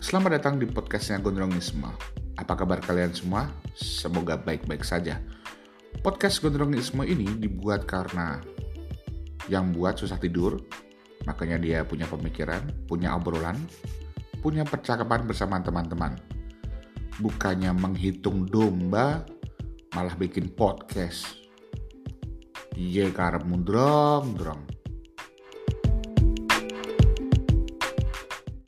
Selamat datang di podcastnya Gondrongisme. Apa kabar kalian semua? Semoga baik-baik saja. Podcast Gondrongisme ini dibuat karena yang buat susah tidur, makanya dia punya pemikiran, punya obrolan, punya percakapan bersama teman-teman. Bukannya menghitung domba, malah bikin podcast. Iya karep mundrong, drong.